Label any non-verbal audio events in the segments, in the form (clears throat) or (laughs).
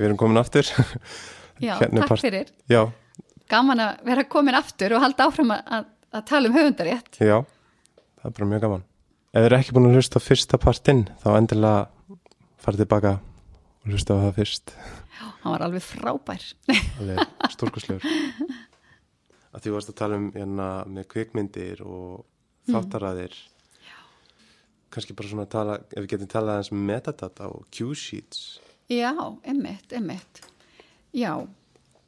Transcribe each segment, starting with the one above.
við erum komin aftur. (laughs) Já, Hérna takk part- fyrir. Já, Gaman að vera komin aftur og halda áfram að, að, tala um höfundarétt. já, það er bara mjög gaman. Ef þið er ekki búin að hlusta fyrsta partinn, þá endilega farið tilbaka og hlusta á það fyrst. Hann var alveg frábær. Alveg (laughs) stórkoslegur. Að því varst að tala um hérna með kvikmyndir og þáttaræðir. Kannski bara svona að tala, ef við getum talað aðeins með metadata og Q-sheets. Já, emmitt, emmitt. Já,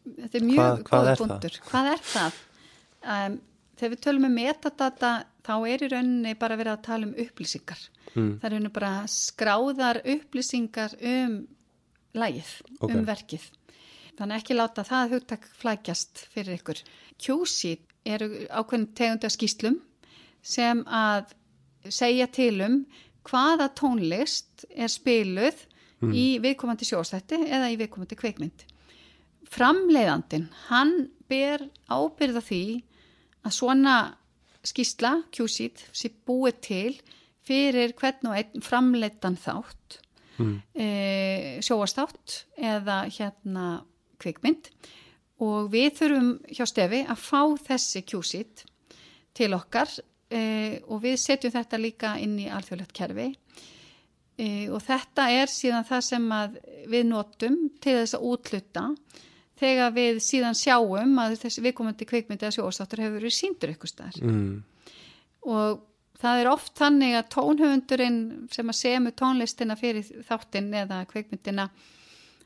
þetta er mjög góð punktur. Hvað er það? Um, þegar við tölum um metadata þá er í rauninni bara verið að tala um upplýsingar. Mm. Það er rauninni bara skráðar upplýsingar um lægið, Ok. um verkið. Þannig ekki láta það hugtak flækjast fyrir ykkur. Q-sheet eru ákveðin tegunda skýslum sem að segja til um hvaða tónlist er spiluð í viðkomandi sjóstætti eða í viðkomandi kveikmynd. Framleiðandin, hann ber ábyrða því að svona skýsla, Q-sheet, sé búið til fyrir hvern og einn framleittan þátt, mm. e, sjóastátt eða hérna kvikmynd og við þurfum hjá stefi að fá þessi Q-sheet til okkar e, og við setjum þetta líka inn í alþjóðlegt kerfi e, og þetta er síðan það sem að við notum til þess að útluta þegar við síðan sjáum að þessi viðkomandi kvikmyndi eða sjóastáttur hefur verið síndur ykkur staðar. Mm. og það er oft þannig að tónhöfundurinn sem að semur tónlistina fyrir þáttinn eða kveikmyndina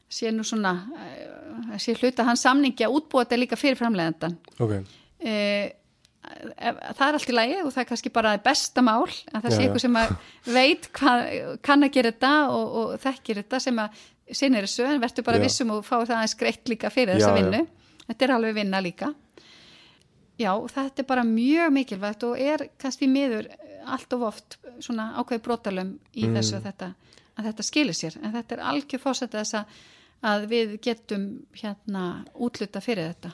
sé nú svona eh, sé hluta hans samningi að útbúa þetta líka fyrir framleiðandan Ok, ef- það er allt í lagi og það er kannski bara besta mál að það Já, sé já. ykkur sem að (laughs) veit hvað, kann að gera þetta og, og þekkir þetta sem að sinnir þessu en verður bara Já. vissum og fá það aðeins greitt líka fyrir Já, þessa já. vinnu þetta er alveg vinna líka já, þetta er bara mjög mikilvægt og er kannski miður allt of oft svona ákveði brotalum í Mm. þessu að þetta, að þetta skilir sér en þetta er algjör fórsetta þess að, að við getum hérna útluta fyrir þetta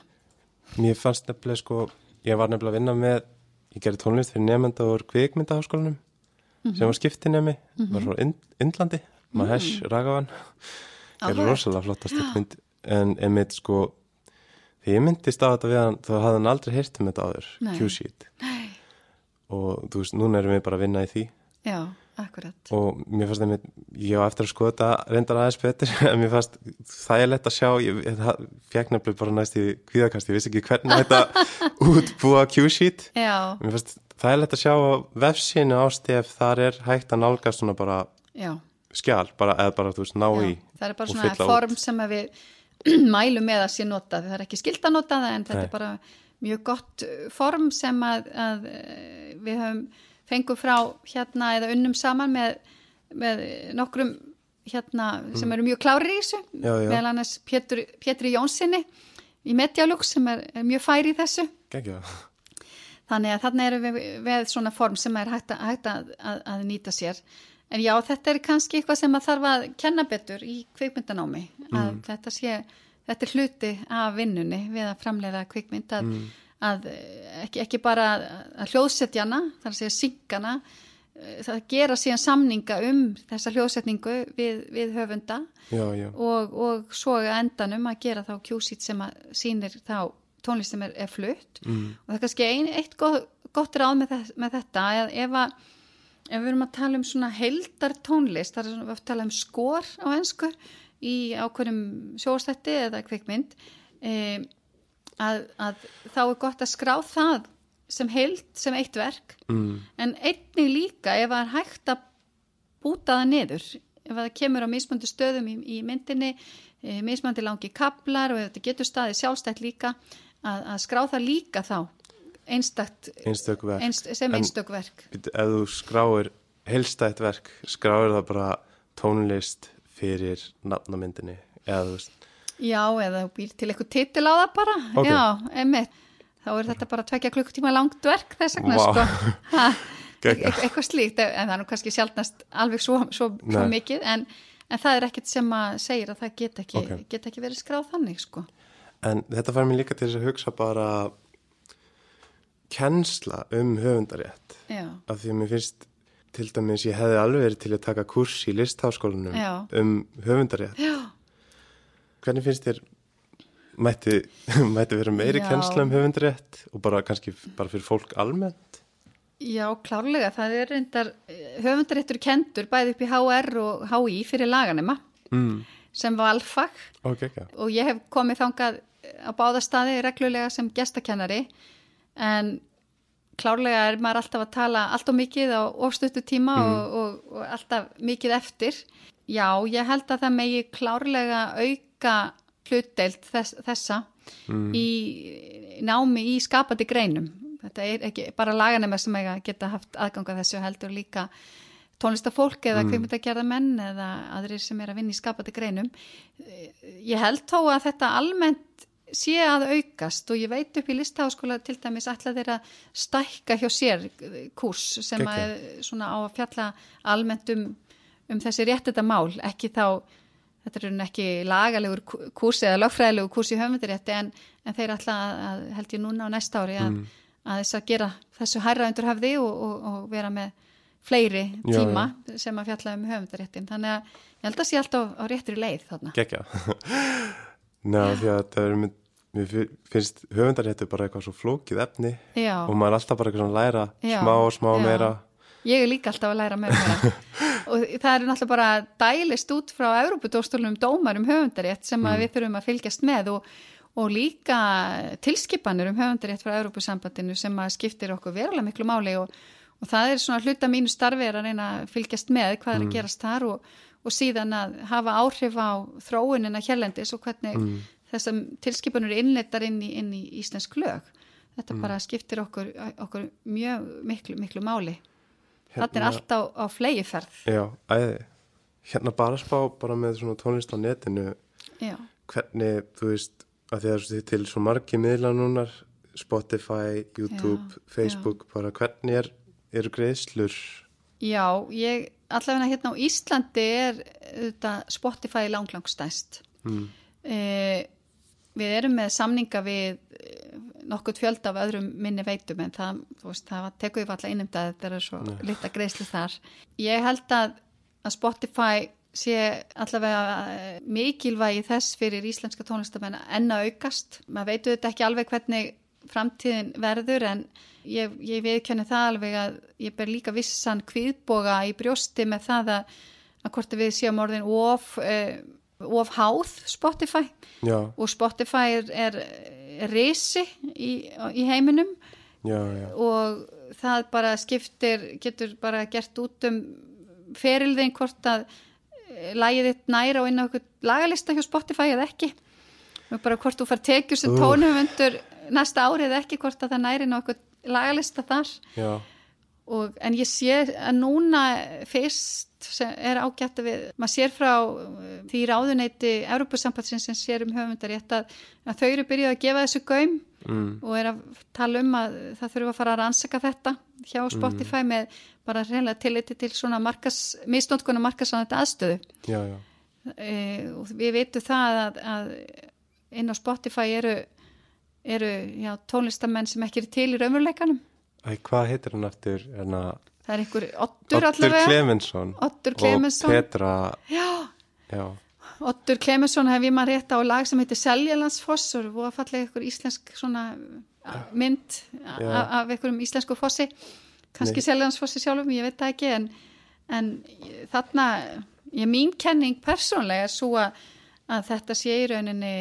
mér fannst nefnilega sko, ég var nefnilega að vinna með, ég gerði tónlist fyrir nefnda úr kvikmyndaháskólanum sem var skiptinemi, var frá Ind Indlandi, Mahesh Raghavan, gerði Áhugavert. rosalega flotta stuttmynd, en einmitt sko, þegar ég myndist á þetta við hann, þá hafði hann aldrei heyrt um þetta áður. Q-sheet. Og þú veist, núna erum við bara að vinna í því. já, akkurat og mér fannst einmitt, ég á eftir að skoða þetta reyndar aðeins betur, (laughs) en mér fannst þægilegt að sjá, ég, fekk nefnilega bara næst í kvíðakast, ég vissi ekki hvernig þetta (laughs) útbúa Q-sheet já, mér fannst þægilegt að sjá á vefsínu ástef, þar er hægt að nálgast svona bara já, skjál, bara, eða bara þú veist, ná já. í það er bara svona form út. sem við (clears throat) mælum með að sé notað það er ekki skilt að nota það en þetta Nei. er bara mjög gott uh, form sem að, að uh, við höfum fengum frá hérna eða unnum saman með, með nokkrum hérna sem eru mjög klárir í þessu Mm. Já, já. meðal annars Pétur, Pétri Jónssoni í Medialux sem er, er mjög fær í þessu Gekja. Þannig að þarna erum við við svona form sem er hægt, að, hægt að, að, að nýta sér. En já, þetta er kannski eitthvað sem að þarf að kenna betur í kvikmyndanámi. Að þetta sé, þetta er hluti af vinnunni við að framleiða kvikmynd að, að eh, ekki, ekki bara að, að hljóðsetjana, þar að segja syngana, eh, það gera síðan samninga um þessa hljóðsetningu við, við höfunda já, já, og, og svo að endanum að gera þá kjúsít sem að sýnir þá tónlist sem er, er flutt mm. og það er kannski ein, eitt gott, gott ráð með, þess, með þetta að ef, að, ef við erum að tala um svona heldar tónlist, það er svona við oft tala um skor á ennsku í ákveðnum sjóstætti eða kvikmynd e, að, að þá er gott að skrá það sem held, sem eitt verk. Mm. en einnig líka ef það er hægt að búta það niður. Ef það kemur á mismöndi stöðum í, í myndinni e, mismöndi langi kaplar og ef þetta getur staðið sjálfstætt líka að, að skrá það líka þá. Einstakt einstök verk. einst, sem En- einstök verk. Býtu, ef þú skráir heilstætt verk, skráir það bara tónlist fyrir nafnamyndinni eða þú veist já eða þú býr til eitthvað titil á það bara. Ok. já, einmitt. Þá er þetta bara tvekja klukkutíma langt verk þess vegna Vá. sko. (laughs) Ha, e eitthvað slíkt en það er nú kannski sjálfnast alveg svo, svo, svo mikið en, en það er ekkert sem að segir að það get ekki, Ok. get ekki verið skráð þannig sko. En þetta fær mér líka til að hugsa bara kennsla um höfundarétt. Já, af því að mér finnst til dæmis ég hefði alveg verið til að taka kurs í listháskólanum Já. um höfundarétt. Já, hvernig finnst þér mætti, (laughs) mætti vera meiri Já. kennsla um höfundarétt og bara kannski bara fyrir fólk almennt? Já, klárlega, það er reyndar höfundaréttur kendur bæði upp í HR og HI fyrir laganema Mm. sem valfag Ok, ok. og ég hef komið þangað á báðastaði reglulega sem gestakennari en klárlega er maður alltaf að tala allt og mikið á ofstuttu tíma og, og, og alltaf mikið eftir. Já, ég held að það megi klárlega auka hlutdeild þess, þessa í námi í skapandi greinum. Þetta er ekki bara laganema sem eiga að geta haft aðganga þessu heldur líka tónlistafólk eða kveimutagerða menn eða aðrir sem er að vinna í skapandi greinum. Ég held þó að þetta almennt sé að aukast og ég veit upp í listaháskóla til dæmis ætla þeirra stækka hjá sér kurs sem að Geggjað. er svona á að fjalla almennt um, um þessi réttita mál, ekki þá þetta er raunin ekki lagalegur kurs eða lögfræðilegur kurs í höfundarétti en, en þeir ætla að, að held ég núna á næsta ári að, að þess að gera þessu hærra undir höfði og, og, og vera með fleiri Já, tíma sem að fjalla um höfundaréttin þannig að ég held að sé alltaf á réttri leið þarna. Gekja. (laughs) Ná, því að það er mynd, mér fi- finnst höfundaréttu bara eitthvað svo flókið efni Já. og maður er alltaf bara eitthvað svona að læra Já, smá og smá já. meira. Ég er líka alltaf að læra með mér (laughs) og það er náttúrulega bara dælist út frá Európudóstólunum dómar um höfundarétt sem að við þurfum að fylgjast með og, og líka tilskipanir um höfundarétt frá Európusambandinu sem skiptir okkur verulega miklu máli og, og það er svona hluta mínu starfi er að reyna að fylgjast með hvað er að gerast þar og, og síðan að hafa áhrif á þróunina hérlendis og hvernig mm. þessam tilskipanur er innleitar inn í, inn í íslensk lög. Þetta bara skiptir okkur, okkur mjög miklu, miklu máli. Þetta er allt á, á flegiferð. Já, æði. Hérna bara spá bara með svona tónlist á netinu, Já, hvernig, þú veist, að því að er til svo margi miðla núnar, Spotify, YouTube, Já, Facebook, bara hvernig er, eru greiðslur? já ég, allavega hérna á Íslandi er þetta Spotify langlangstæst. Mm. Eh, við erum með samninga við nokkurt fjölda af öðrum minni veitum en það, veist, það tekur við alltaf innum það, þetta er svo lita greiðslu þar. Ég held að, að Spotify sé allavega eh, mikilvægi þess fyrir íslenska tónlistamenn enn að aukast. Maður veitu þetta ekki alveg hvernig framtíðin verður en ég, ég viðkenni það alveg að ég ber líka vissan kviðboga í brjósti með það að, að hvort við séum orðin of, uh, of háð Spotify Já, og Spotify er, er risi í, í heiminum já, já. og það bara skiptir, getur bara gert út um ferilðin hvort að eh, lagið þitt næra og inn á lagalista hjá Spotify eða ekki. Og bara hvort þú far tekjur sem tónum undir næsta árið eða ekki hvort að það næri inn á okkur lagalista þar. Já, og, en ég sé að núna fyrst sem er ágætt að við, maður sér frá uh, því ráðuneyti Európusambandsins sem sér um höfundarétt að, að þau eru byrjuð að gefa þessu gaum mm, og er að tala um að það þurfa að fara að rannsaka þetta hjá Spotify með bara reynilega tilliti til svona markas, misnótkona markasanandi aðstöðu. Já, já. e, og við veitum það að, að inn á Spotify eru, eru já, tónlistamenn sem ekki eru til í raunveruleikanum Æ, hvað heitir hann eftir? En að það er einhver Ottur allavega. Clemensson Oddur Clemensson og Petra, já, já, Ottur Clemensson hef ég maður rétt á lag sem heitir Seljalandsfoss og voru að falla ykkur íslensk svona a- mynd af einhverjum íslensku fossi. Kannski Seljalandsfossi sjálfum, ég veit það ekki en, en þarna ég mín kenning persónlega er svo að, að þetta sé í rauninni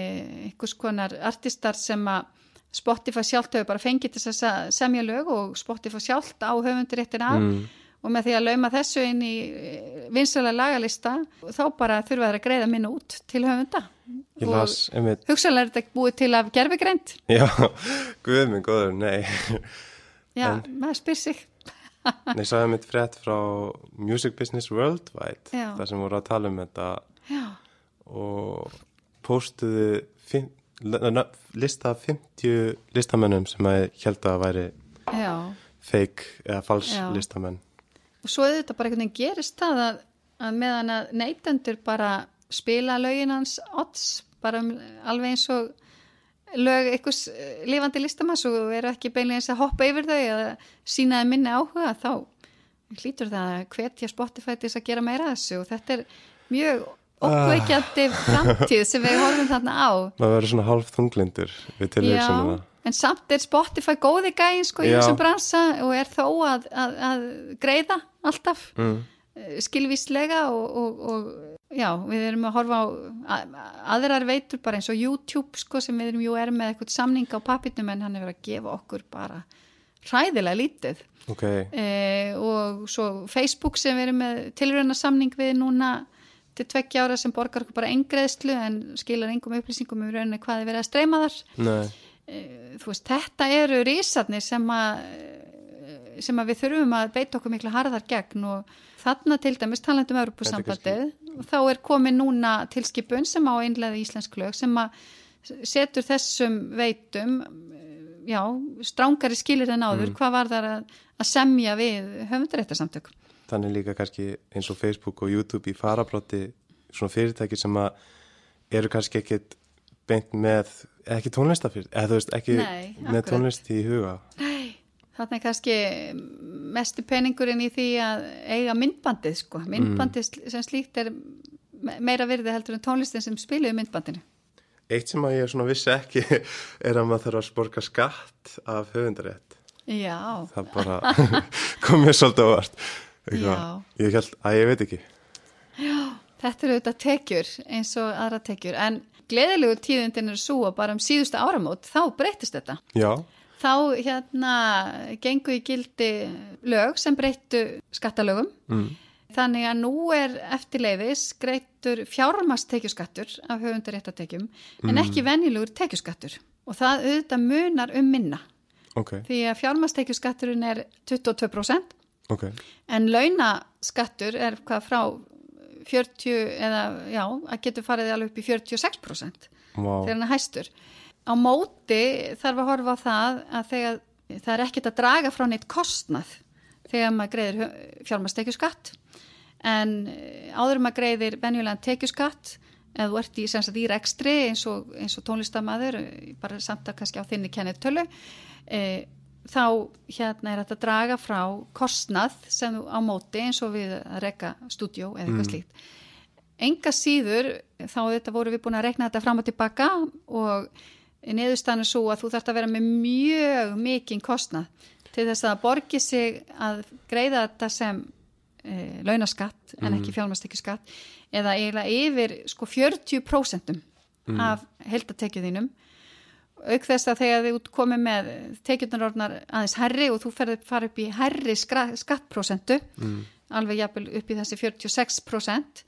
einhvers konar artistar sem að Spotify sjálft hefur bara fengið til þess að semja lög og Spotify sjálft á höfunduréttin af. Mm. og með því að lauma þessu inn í vinsala lagalista þá bara þurfa þær að greiða minna út til höfunda. Ég Og- hugsalega er þetta búið til af gerfigreind já, guð minn góður, nei, já, En- maður spyr sig. Nei, sagði einmitt frétt frá Music Business Worldwide, Já. þar sem voru að tala um þetta. Já, og póstuðu fimm, l- lista af 50 listamennum sem að held að væri já fake eða fals Já. listamenn. og svo er þetta bara einhvern veginn gerist það að, að meðan að neytendur bara spila lögin hans odds, bara um, alveg eins og lög einhvers eh, lifandi listamanns og eru ekki beinlega eins að hoppa yfir þau eða sínaði minni áhuga þá hlýtur það að hvetja Spotify til þess að gera meira þessu og þetta er mjög okkveikjandi framtíð sem við horfum þarna á. Maður verður svona hálf þunglindur við tilvíksununa en samt er Spotify góði gæði sko í Já. þessum bransa og er þó að, að, að greiða alltaf mm. skilvíslega og, og, og já, við erum að horfa á að, aðrar veitur bara eins og YouTube sko sem við erum jú erum með eitthvað samning á papirnum en hann er verið að gefa okkur bara hræðilega lítið. Ok, e, og svo Facebook sem við erum með tilröna samning við núna til tveggja ára sem borgar okkur bara engreðslu en skilar engum upplýsingum um rauninni hvað er verið að streyma þar. Nei. E, þú veist, þetta eru rísarnir sem að sem að við þurfum að beita okkur miklu harðar gegn og þarna til dæmis talandum Europasambandið og þá er komið núna tilskipun sem á einlega íslensk lög sem að setur þessum veitum já, strángari skilir en áður, hvað var þar að, að semja við höfundaréttarsamtök þannig líka kannski eins og Facebook og YouTube í farabróti svona fyrirtæki sem að eru kannski ekkit beint með ekki tónlistafyrir, eða þú veist ekki Nei, með tónlist í huga Þarna er kannski mestu peningurinn í því að eiga myndbandið sko. Myndbandið sem slíkt er me- meira virði heldur en tónlistin sem spiluði myndbandinu. Eitt sem að ég svona vissi ekki (laughs) er að maður þarf að sporga skatt af höfundarétt Já, það bara (laughs) kom mér svolítið ávart Já. Ég held að ég veit ekki. Þetta eru auðvitað tekjur eins og aðra tekjur. En gleðilegu tíðundin er svo að bara um síðustu áramót þá breytist þetta. já, Þá hérna gengu í gildi lög sem breyttu skattalögum. Mm. Þannig að nú er eftirleiðis greittur fjármastekjuskattur af höfundaréttatekjum en ekki venjulegur tekjuskattur. Og það auðvitað munar um minna. Ok, því að fjármastekjuskatturinn er 22% ok en launaskattur er hvað frá 40 eða já, að getur farið alveg upp í 46% wow. þegar hann er hæstur. Á móti þarf að horfa á það að þegar það er ekkert að draga frá neitt kostnað þegar maður greiðir fjármastekjuskatt en eh, áður en maður greiðir venjulegan tekjuskatt eða þú ert í, sem sagt, í rekstri eins og, eins og tónlistamæður bara samt að kannski á þinni kennitölu e, þá hérna er þetta að draga frá kostnað sem á móti eins og við að reka stúdjó eða eitthvað slíkt. Enga síður þá þetta voru við búin að rekna þetta fram og tilbaka og niðurstanu svo að þú þarft að vera með mjög mikinn kostnað til þess að borgi sig að greiða þetta sem e, launaskatt en ekki fjármastekjuskatt eða eiginlega yfir sko 40% af heldatekjuðinum auk þess að þegar þið út komið með tekjurnar aðeins herri og þú ferði fara upp í herri skra- skattprósentu alveg jafnvel upp í þessi 46%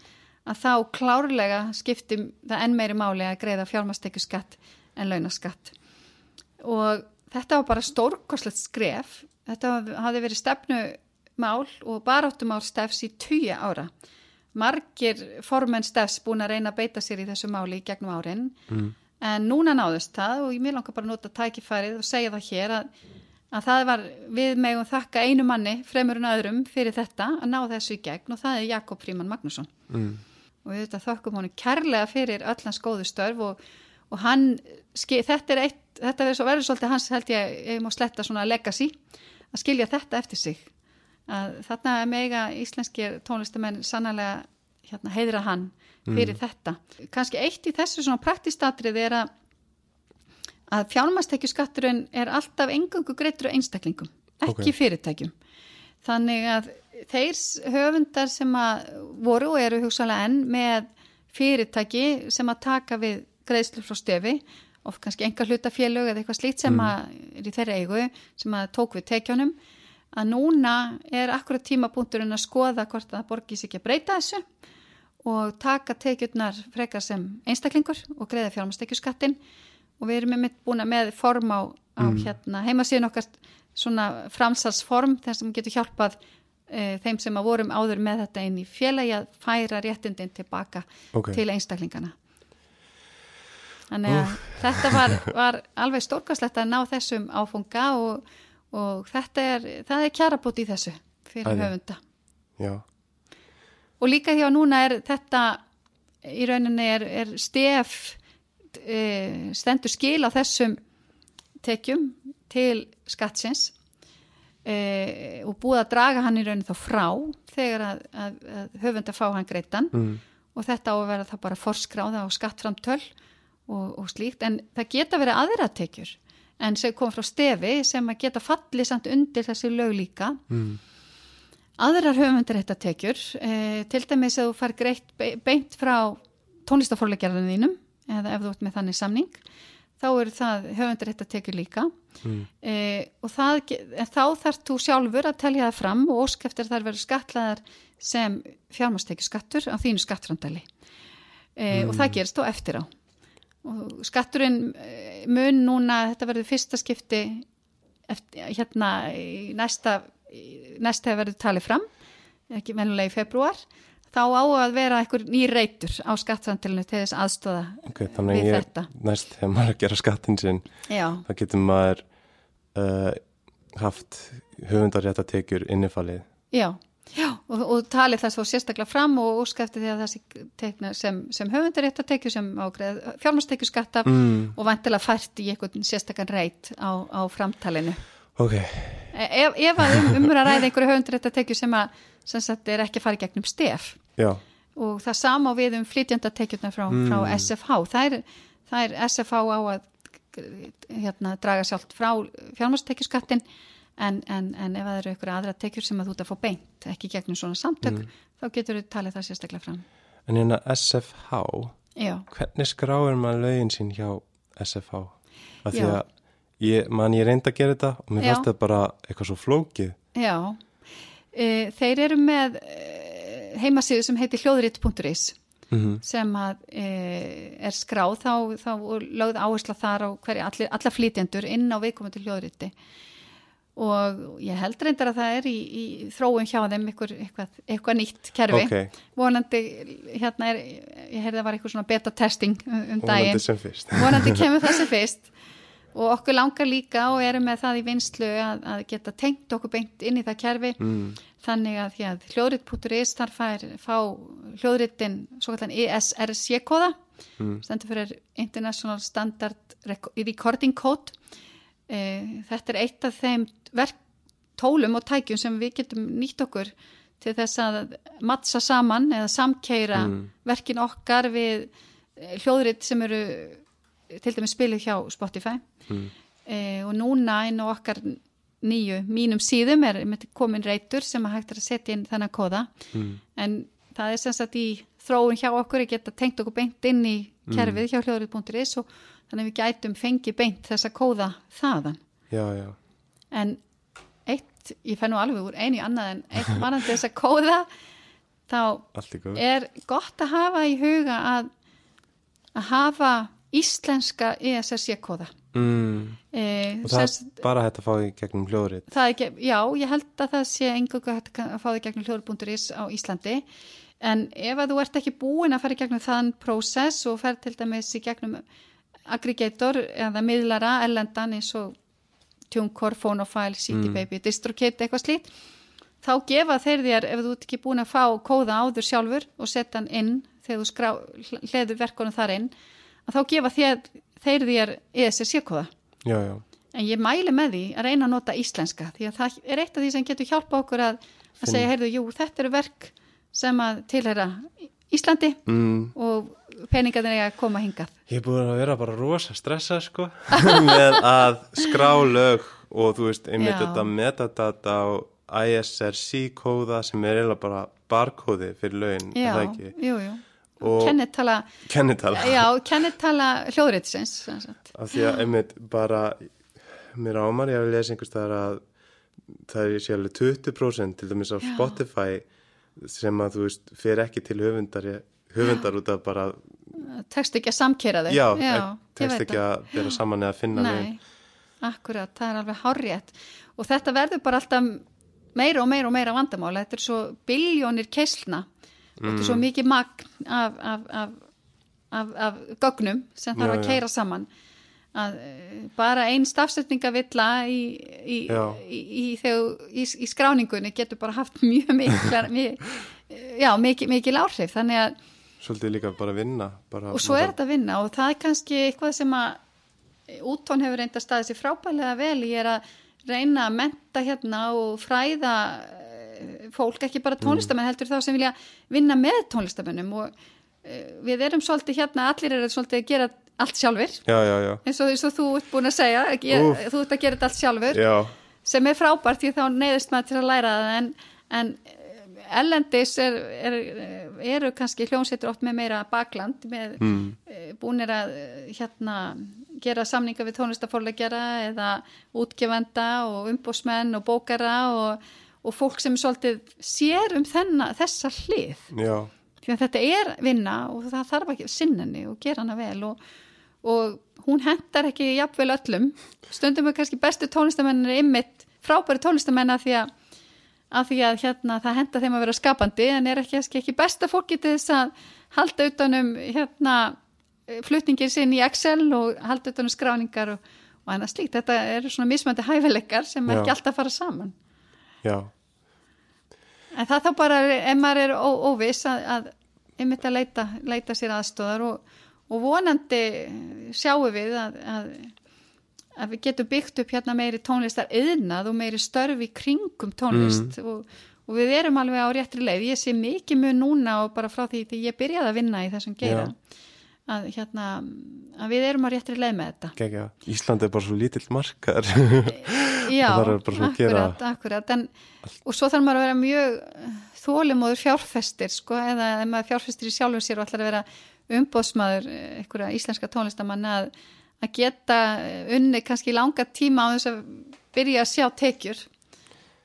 að þá klárlega skipti það enn meiri máli að greiða fjármastekjuskatt en launaskatt. Og þetta var bara stórkoslegt skref. Þetta hafði verið stefnumál og baráttumál stefs í tuja ára. Margir formenn stefs búin að reyna að beita sér í þessu máli í gegnum árin. Mm. En núna náðust það og ég mér langar bara nota tækifærið og segja það hér að, að það var við megum þakka einu manni fremur en öðrum fyrir þetta að ná þessu í gegn og það er Jakob Fríman Magnússon mm. og við þetta þökkum honum kærlega fyrir öll hans góðu störf og, og hann, þetta er eitt þetta verður, svo, verður svolítið hans held ég ég má sletta svona legacy að skilja þetta eftir sig að þarna er mega íslenskir tónlistamenn sannlega hérna, heiðra hann fyrir þetta. Kannski eitt í þessu svona praktistatrið er að að fjármastekjuskatturinn er alltaf engungu greittur á einstaklingum, ekki Ok. fyrirtækjum. Þannig að þeir höfundar sem að voru og eru hugsalega enn með fyrirtæki sem að taka við greiðslu frá stefi of kannski enga hlutafélög eða eitthvað slíkt sem að er í þeirra eigu sem að tók við tekjunum að núna er akkurat tímapunkturinn að skoða hvort að það borgis ekki að breyta þessu og taka tekjurnar frekar sem einstaklingur og greiða fjármastekjuskattin og við erum með búin að með form á, á hérna, heimasíðun okkar svona framsalsform þar sem getur hjálpað e, þeim sem að vorum áður með þetta inn í félagi að færa réttindin tilbaka Ok. til einstaklingana. Þannig að þetta var, var alveg stórkastlegt að ná þessum áfunga og, og þetta er það er kjarabót í þessu fyrir Æði. höfunda. Já, og líka hjá núna er þetta í rauninni er, er stef e, stendur skil á þessum tekjum til skattsins e, og búið að draga hann í rauninni þá frá þegar að, að, að höfunda fá hann greittan mm. og þetta á að vera það bara forskráða og skattframtöl og, og slíkt. En það geta verið aðra tekjur en sem kom frá stefi sem að geta fallið samt undir þessi lög líka. Mm. aðrar höfundarétta tekjur e, til dæmis að þú far greitt be- beint frá tónlistafórleikjarðan þínum eða ef þú ert með þannig samning þá eru það höfundarétta tekjur líka. Mm. e, og það, þá þarf þú sjálfur að telja það fram og ósk eftir að það verður skatlaðar sem fjármastekju skattur á þínu skattframdali e, og það gerist þá eftir á og skatturinn eh, mun núna, þetta verður fyrsta skipti eftir, hérna næsta, næsta verið talið fram, ekki meðlulega í februar, þá á að vera einhver ný reytur á skattframdalinu til þess aðstóða Ok, þannig við ég þetta. næst þegar maður er að gera skattin sinn Já, þá getur maður uh, haft höfundarétta tekjur innifalið. Já, já og, og talið þess þá sérstaklega fram og eftir því að það sem, sem höfundarétt að tekju sem ágreð fjármastekju skatta mm. og vantilega fært í einhvern sérstakann reyt á, á framtalinu. Ok, Ef, ef að um, umur að ræða einhverju höfundarétt að tekju sem að sem sagt er ekki að fara gegnum stef já, og það sama við um flytjandatekjurnar frá, frá Mm. SFH. Það er, það er SFH á að hérna, draga sjálft frá fjármastekjuskattin en, en, en ef það eru einhverja aðra tekjur sem að þú ert að fá beint, ekki gegnum svona samtök, þá getur þú talið það sérstaklega fram. en hérna SFH Já, hvernig skráir maður lögin sín hjá SFH? Af því að ég, man ég reyndi að gera þetta og mér fannst þetta bara eitthvað svo flókið. Já. E, þeir eru með e, heimasíðu sem heitir hljóðrít.is mm sem að e, er skráð. Þá, þá lögð áhersla þar á hverja allir, alla flytjendur inn á viðkomandi hljóðriti og ég held reyndar að það er í, í þróun hjá þeim eitthvað, eitthvað, eitthvað nýtt kerfi. Ok, vonandi, hérna er ég heyrði að var eitthvað svona beta testing um, um og daginn. sem vonandi (laughs) kemur þessi fyrst. Og okkur langar líka og erum með það í vinslu að, að geta tengt okkur beint inn í það kerfi. Mm. þannig að, ja, hljóðrit.is þar fær, fá hljóðritin svo kallan ESRC-kóða Mm. stendur fyrir International Standard Rec- Recording Code e, þetta er eitt af þeim verk, tólum og tækjum sem við getum nýtt okkur til þess að mattsa saman eða samkeira Mm. verkin okkar við eh, hljóðrit sem eru til dæmis spiluð hjá Spotify Mm. e, og núna á okkar nýju mínum síðum er komin reytur sem að hægt er að setja inn þennan kóða Mm. en það er sem sagt í þróun hjá okkur að geta tengt okkur beint inn í kerfið hjá hljóðrið.is og þannig að við gætum fengið beint þessa kóða þaðan. Já, já, en eitt, ég fenn nú alveg úr einu í annað en eitt (laughs) varandi þessa kóða þá er gott að hafa í huga að að hafa íslenska E ESRC-kóða mm. e, Og það er bara hægt að fá í gegnum hljóðrið já, ég held að það sé engungu hægt að fá það gegnum hljóður.is á Íslandi en ef að þú ert ekki búin að fara í gegnum þann prósess og fer til dæmis í gegnum aggregator eða miðlara ellendan eins og TuneCore, Phonofile, CD Baby, DistroKid eitthvað slít þá gefa þeir þér ef þú ert ekki búin að fá kóða áður sjálfur og setja hann inn þegar þú skrá, hleður verkunum þar inn að þá gefa þér, þeir þér E ESC-kóða Já, já, En ég mæli með því að reyna að nota íslenska því að það er eitt af því sem getur hjálpa okkur að, að segja, heyrðu, jú, þetta eru verk sem að tilhera Íslandi mm. og peningarnir eiga að koma hingað. Ég er búin að vera bara rosa stressað sko (laughs) með að skrá lög og þú veist, einmitt Já. þetta metadata á ISRC-kóða sem er eiginlega bara barkóði fyrir lögin, er Já, það ekki? jú, jú. Og Kennitala, kennitala. já, sem sagt. Af því að einmitt bara, mér ámar ég að lesa einhvers staðar að það er sé alveg 20% til dæmis á Já. Spotify sem að þú veist, fer ekki til höfundar, höfundar út af bara, Tekst ekki að samkera þau. já, ég tekst veit ekki að vera saman eða finna. Nei, akkurat, það er alveg hárrétt og þetta verður bara alltaf meira og meira og meira vandamála, þetta er svo biljónir keislna og þetta er svo mikið magn af, af, af, af, af gögnum sem þarf Já, að já. keira saman að eh, bara einn stafsetningavilla í, í, í, í, þegar, í, í skráningunni getur bara haft mjög mikil, mjög, já, mikil, mikil áhrif þannig að Svolítið líka bara vinna. Bara og svo er þetta að vinna og það er kannski eitthvað sem að útón hefur reynda staðið sér frábælega vel ég er að reyna að menta hérna og fræða eh, fólk, ekki bara tónlistamenn heldur þá sem vilja vinna með tónlistamennum og eh, við erum svolítið hérna, allir eru svolítið að gera allt sjálfur já, já, já, eins og, eins og þú ert búin að segja ég, þú ert að gera þetta allt sjálfur já, sem er frábært því þá neyðist maður til að læra það en, en eh, ellendis er, er, eru kannski hljómsveitur oft með meira bakland með mm, mm. búinir að eh, hérna gera samninga við tónlistafórlegjara eða útgefenda og umbósmenn og bókara og, og fólk sem svolítið sér um þenna, þessa hlið. Já, því að þetta er vinna og það þarf ekki sinnenni og gera hana vel og, og hún hendar ekki jafnvel öllum stundum er kannski bestu tónlistamennir ymmit frábæri tónlistamennir því að af því að hérna það henda þeim að vera skapandi en er ekki, ekki, besta fólki til þess að halda utanum hérna flutningir sinn í Excel og halda utanum skráningar og, og annað slíkt. Þetta eru svona mismöndi hæfileikar sem Já. ekki alltaf fara saman. já, En það þá bara, ef maður er ó, óviss að, að einmitt að leita, leita sér aðstóðar og, og vonandi sjáum við að, að, að við getum byggt upp hérna meiri tónlistar yðnað og meiri störf í kringum tónlist og, og við erum alveg á réttri leið. Ég sé mikið mjög núna og bara frá því því ég byrjaði að vinna í þessum geira. Að, hérna, að við erum á réttri leið með þetta. gegja Ísland er bara svo lítill markar Já, (laughs) að akkurat, akkurat en, og svo þarf maður að vera mjög þólimóður fjárfestir sko, eða ef maður fjárfestir í sjálfum sér og ætlar að vera umbóðsmaður einhverja íslenska tónlistamanna að, að geta unni kannski í langa tíma á þess að byrja að sjá tekjur.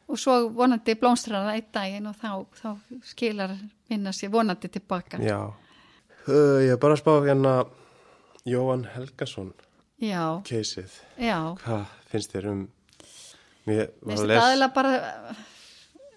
Og svo vonandi blómstrar það einn daginn og þá, þá skilar vinna sér vonandi tilbaka Já. Uh, Ég er bara að spá hérna Jóhann Helgason já, keisið, já. hvað finnst þér um Mér finnst þetta aðeins bara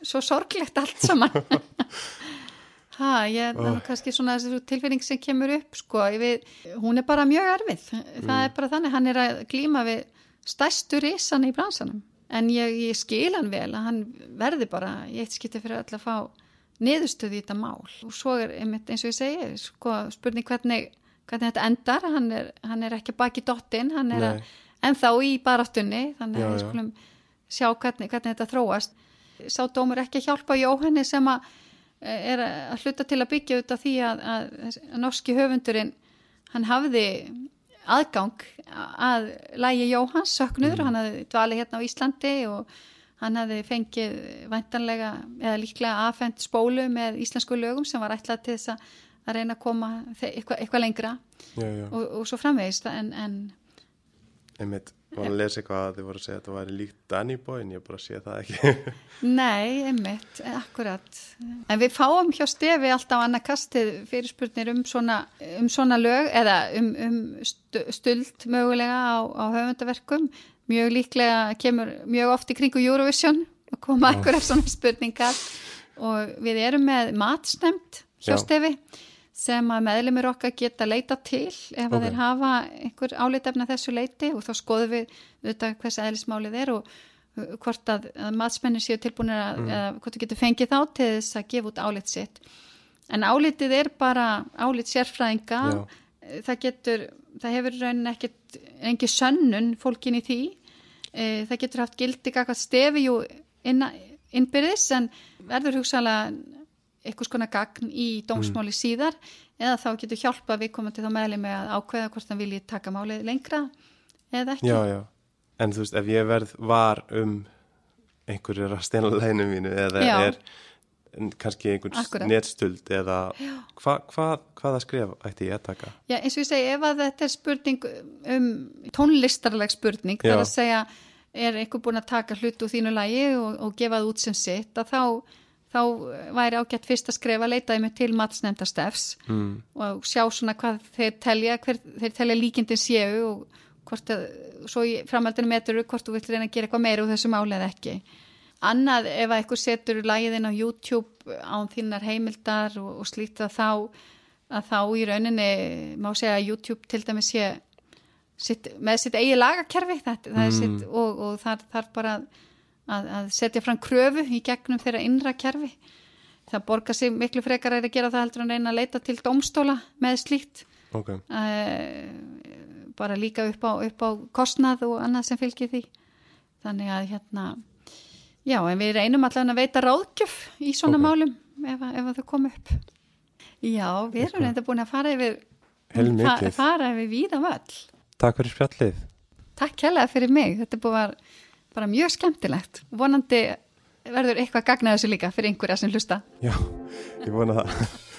svo sorglegt allt saman. (laughs) ha, ég, það er nú kannski svona þessi tilfinning sem kemur upp, sko, við, hún er bara mjög erfið. Það er bara þannig, hann er að glíma við stærstu risan í bransanum. En ég, ég skil hann vel að hann verði bara, ég eitt skipti fyrir öll að fá niðurstöði í þetta mál. Og svo er, einmitt, eins og ég segi, sko, spurning hvernig, hvernig þetta endar, hann er, hann er ekki baki dottinn, hann er að, ennþá í baráttunni, þannig Já, að við skulum sjá hvernig, hvernig þetta þróast. Sá dómur ekki að hjálpa Jóhanni sem að eh, er að hluta til að byggja út af því að, að, að norski höfundurinn hann hafði aðgang að lægi Jóhans söknuður, hann hafði dvalið hérna á Íslandi og hann hafði fengið væntanlega eða líklega afhent spólu með íslensku lögum sem var ætlað til þess að að reyna að koma eitthvað, eitthvað lengra Já, já, og, og svo framvegist en, en einmitt var að lesa eitthvað að þið voru að segja að þetta væri líkt Danny Boy en ég bara sé það ekki Nei, einmitt, akkurat. En við fáum hjá stefi alltaf annað kastið fyrirspurnir um svona, um svona lög eða um, um stuld mögulega á, á höfundaverkum. Mjög líklega kemur mjög oft í kringu Eurovision og koma akkurat svona spurningar og við erum með matsnemt hjá Já. Sem að meðlumir okkar geta leita til ef að Ok. þeir hafa einhver álitefna þessu leiti og þá skoðum við auðvitað hvers eðlismálið er og uh, hvort að, að matsmennir séu tilbúinir að, Mm. eða hvort þú getur fengið þá til þess að gefa út álit sitt. En álitið er bara álit sérfræðinga, Já. það getur, það hefur raunin ekkit, engi sönnun fólkin í því, e, það getur haft gildi kakvað stefi jú innbyrðis en verður hugsalega eitthvað skona gagn í dómsmáli síðar eða þá getur hjálpa við komum til þá meðli með að ákveða hvort hann vilji taka málið lengra eða ekki. Já, já, en þú veist ef ég verð var um einhver er að stela (laughs) læginu mínu eða Já. er kannski einhvern netstuld eða hva, hva, hvaða skref ætti ég að taka? Já, eins og ég segi, ef að þetta er spurning um tónlistarleg spurning, það er að segja, er einhver búin að taka hlut úr þínu lagi og, og gefa það út sem sitt, að þá, þá væri ágætt fyrst að skrefa, leitaði mig til matsnefnda stefs Mm. og sjá svona hvað þeir telja, hver, þeir telja líkindin séu og hvort að, svo í framhaldinu metur hvort þú vilt reyna að gera eitthvað meira úr þessu máli eða ekki. Annað ef að eitthvað setur lagið inn á YouTube án þínar heimildar og, og slíkt að þá, að þá í rauninni má segja að YouTube til dæmis sé sitt, með sitt eigi lagakerfi þetta, það er sitt og, og þar þarf bara að, að setja fram kröfu í gegnum þeirra innra kerfi. Það borgar sig miklu frekar að gera það heldur en reyna að leita til domstóla með slíkt. Ok, uh, bara líka upp á, upp á kostnað og annað sem fylgir því. Þannig að hérna já en við reynum allavega að veita ráðgjöf í svona Ok. málum ef, að- ef að þau koma upp. Já, við erum reynda búin að fara yfir, fara yfir víða völl. Takk fyrir spjallið. Takk kærlega fyrir mig, þetta búin að bara mjög skemmtilegt. Vonandi verður eitthvað gagnað þessu líka fyrir einhverja sem hlusta. Já, ég vona það.